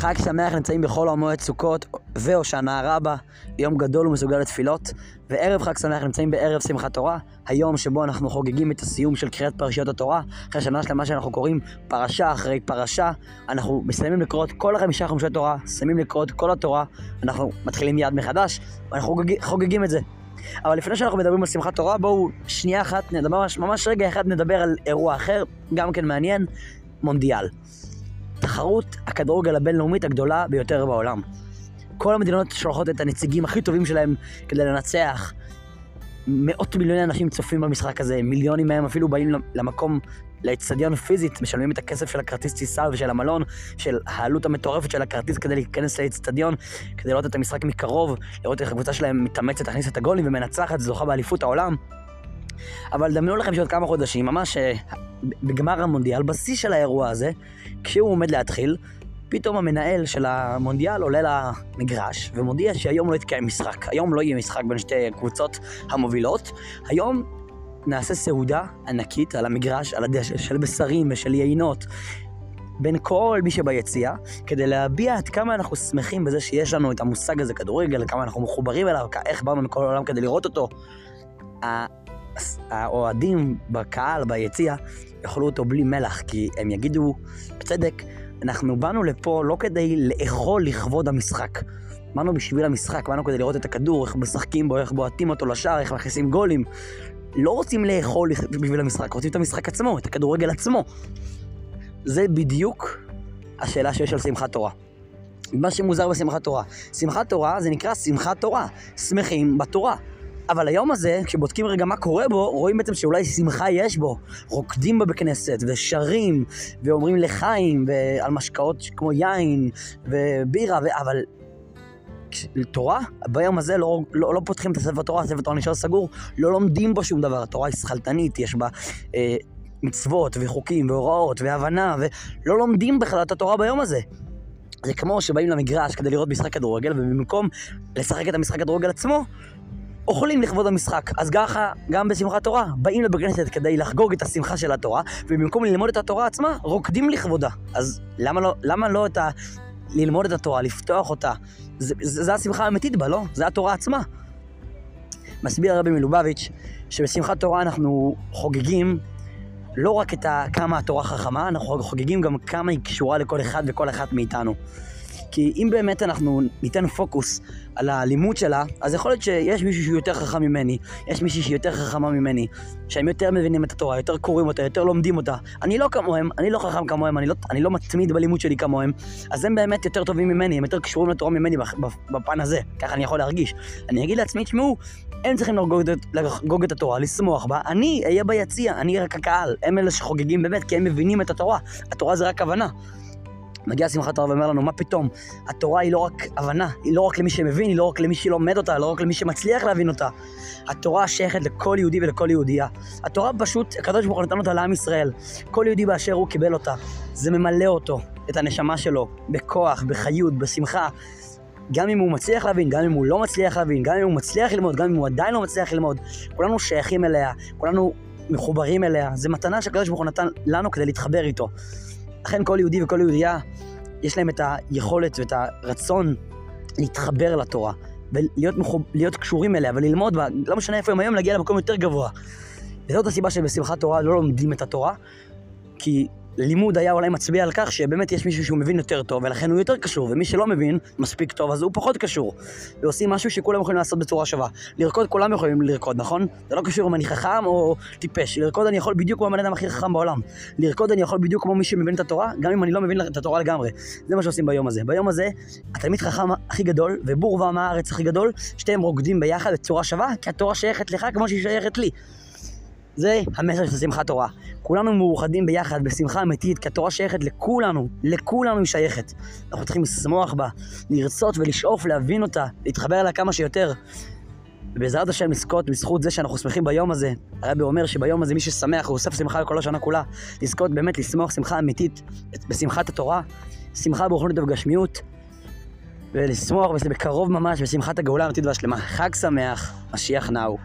חג שמח נמצאים בחול המועד סוכות והושענא רבה, יום גדול ומסוגל לתפילות, וערב חג שמח נמצאים בערב שמחת תורה, היום שבו אנחנו חוגגים את הסיום של קריאת פרשיות התורה, אחרי שנה שלמה שאנחנו קוראים פרשה אחרי פרשה, אנחנו מסיימים לקרוא את כל החמישה חומשי תורה, מסיימים לקרוא את כל התורה, אנחנו מתחילים מיד מחדש, ואנחנו חוגג, חוגגים את זה. אבל לפני שאנחנו מדברים על שמחת תורה, בואו שנייה אחת, נדבר, ממש, ממש רגע אחד נדבר על אירוע אחר, גם כן מעניין, מונדיאל. תחרות הכדורגל הבינלאומית הגדולה ביותר בעולם. כל המדינות שולחות את הנציגים הכי טובים שלהם כדי לנצח. מאות מיליוני אנשים צופים במשחק הזה, מיליונים מהם אפילו באים למקום, לאצטדיון פיזית, משלמים את הכסף של הכרטיס טיסה ושל המלון, של העלות המטורפת של הכרטיס כדי להיכנס לאצטדיון, כדי לראות את המשחק מקרוב, לראות איך הקבוצה שלהם מתאמצת להכניס את הגולים ומנצחת, זוכה באליפות העולם. אבל דמיינו לכם שעוד כמה חודשים, ממש אה, בגמר המונדיאל, בשיא של האירוע הזה, כשהוא עומד להתחיל, פתאום המנהל של המונדיאל עולה למגרש ומודיע שהיום לא יתקיים משחק. היום לא יהיה משחק בין שתי קבוצות המובילות. היום נעשה סעודה ענקית על המגרש, על הדשא, של בשרים ושל יינות. בין כל מי שביציע, כדי להביע עד כמה אנחנו שמחים בזה שיש לנו את המושג הזה כדורגל, כמה אנחנו מחוברים אליו, איך באנו מכל העולם כדי לראות אותו. האוהדים בקהל, ביציע, יאכלו אותו בלי מלח, כי הם יגידו, בצדק, אנחנו באנו לפה לא כדי לאכול לכבוד המשחק. באנו בשביל המשחק, באנו כדי לראות את הכדור, איך משחקים בו, איך בועטים אותו לשער, איך מכניסים גולים. לא רוצים לאכול בשביל המשחק, רוצים את המשחק עצמו, את הכדורגל עצמו. זה בדיוק השאלה שיש על שמחת תורה. מה שמוזר בשמחת תורה. שמחת תורה זה נקרא שמחת תורה. שמחים בתורה. אבל היום הזה, כשבודקים רגע מה קורה בו, רואים בעצם שאולי שמחה יש בו. רוקדים בה בכנסת, ושרים, ואומרים לחיים, ועל משקאות כמו יין, ובירה, ו... אבל... תורה, ביום הזה לא, לא, לא פותחים את הספר תורה, הספר תורה נשאר סגור, לא לומדים בו שום דבר. התורה היא שכלתנית, יש בה אה, מצוות וחוקים והוראות והבנה, ולא לומדים בכלל את התורה ביום הזה. זה כמו שבאים למגרש כדי לראות משחק כדורגל, ובמקום לשחק את המשחק כדורגל עצמו, אוכלים לכבוד המשחק. אז ככה, גם בשמחת תורה, באים לבית כנסת כדי לחגוג את השמחה של התורה, ובמקום ללמוד את התורה עצמה, רוקדים לכבודה. אז למה לא, למה לא את ה... ללמוד את התורה, לפתוח אותה? זה, זה, השמחה האמיתית בה, לא? זה התורה עצמה. מסביר הרבי מלובביץ', שבשמחת תורה אנחנו חוגגים לא רק את ה, כמה התורה חכמה, אנחנו חוגגים גם כמה היא קשורה לכל אחד וכל אחת מאיתנו. כי אם באמת אנחנו ניתן פוקוס על הלימוד שלה, אז יכול להיות שיש מישהו שהוא יותר חכם ממני, יש מישהי שהיא יותר חכמה ממני, שהם יותר מבינים את התורה, יותר קוראים אותה, יותר לומדים אותה. אני לא כמוהם, אני לא חכם כמוהם, אני לא, אני לא מתמיד בלימוד שלי כמוהם, אז הם באמת יותר טובים ממני, הם יותר קשורים לתורה ממני בפן הזה, ככה אני יכול להרגיש. אני אגיד לעצמי, תשמעו, הם צריכים לחגוג, לחגוג את התורה, לשמוח בה, אני אהיה ביציע, אני רק הקהל, הם אלה שחוגגים באמת, כי הם מבינים את התורה. התורה זה רק הבנה. מגיע שמחת תורה ואומר לנו, מה פתאום? התורה היא לא רק הבנה, היא לא רק למי שמבין, היא לא רק למי שלומד אותה, לא רק למי שמצליח להבין אותה. התורה שייכת לכל יהודי ולכל יהודייה. התורה פשוט, הקדוש ברוך הוא נתן אותה לעם ישראל. כל יהודי באשר הוא קיבל אותה. זה ממלא אותו, את הנשמה שלו, בכוח, בחיות, בשמחה. גם אם הוא מצליח להבין, גם אם הוא לא מצליח להבין, גם אם הוא מצליח ללמוד, גם אם הוא עדיין לא מצליח ללמוד. כולנו שייכים אליה, כולנו מחוברים אליה. זו מתנה שהקדוש ברוך הוא נתן לנו כדי להתחבר איתו. לכן כל יהודי וכל יהודייה, יש להם את היכולת ואת הרצון להתחבר לתורה, ולהיות מחוב, קשורים אליה וללמוד בה, לא משנה איפה הם היום, להגיע למקום יותר גבוה. וזאת הסיבה שבשמחת תורה לא לומדים את התורה, כי לימוד היה אולי מצביע על כך שבאמת יש מישהו שהוא מבין יותר טוב, ולכן הוא יותר קשור, ומי שלא מבין מספיק טוב, אז הוא פחות קשור. ועושים משהו שכולם יכולים לעשות בצורה שווה. לרקוד כולם יכולים לרקוד, נכון? זה לא קשור אם אני חכם או טיפש. לרקוד אני יכול בדיוק כמו הבן אדם הכי חכם בעולם. לרקוד אני יכול בדיוק כמו מי שמבין את התורה, גם אם אני לא מבין את התורה לגמרי. זה מה שעושים ביום הזה. ביום הזה, התלמיד חכם הכי גדול, ובור ועם הארץ הכי גדול, שתיהם רוקדים ביחד בצורה שווה, כי התורה שייכת לך כמו שהיא שייכת לי. זה המסר של שמחת תורה. כולנו מאוחדים ביחד בשמחה אמיתית, כי התורה שייכת לכולנו, לכולנו היא שייכת. אנחנו צריכים לשמוח בה, לרצות ולשאוף להבין אותה, להתחבר אליה כמה שיותר. ובעזרת השם לזכות בזכות זה שאנחנו שמחים ביום הזה. הרבי אומר שביום הזה מי ששמח הוא אוסף שמחה לכל השנה כולה. לזכות באמת לשמוח שמחה אמיתית בשמחת התורה, שמחה ברוחנית ובגשמיות, ולשמוח בקרוב ממש בשמחת הגאולה האמיתית והשלמה. חג שמח, משיח נאו.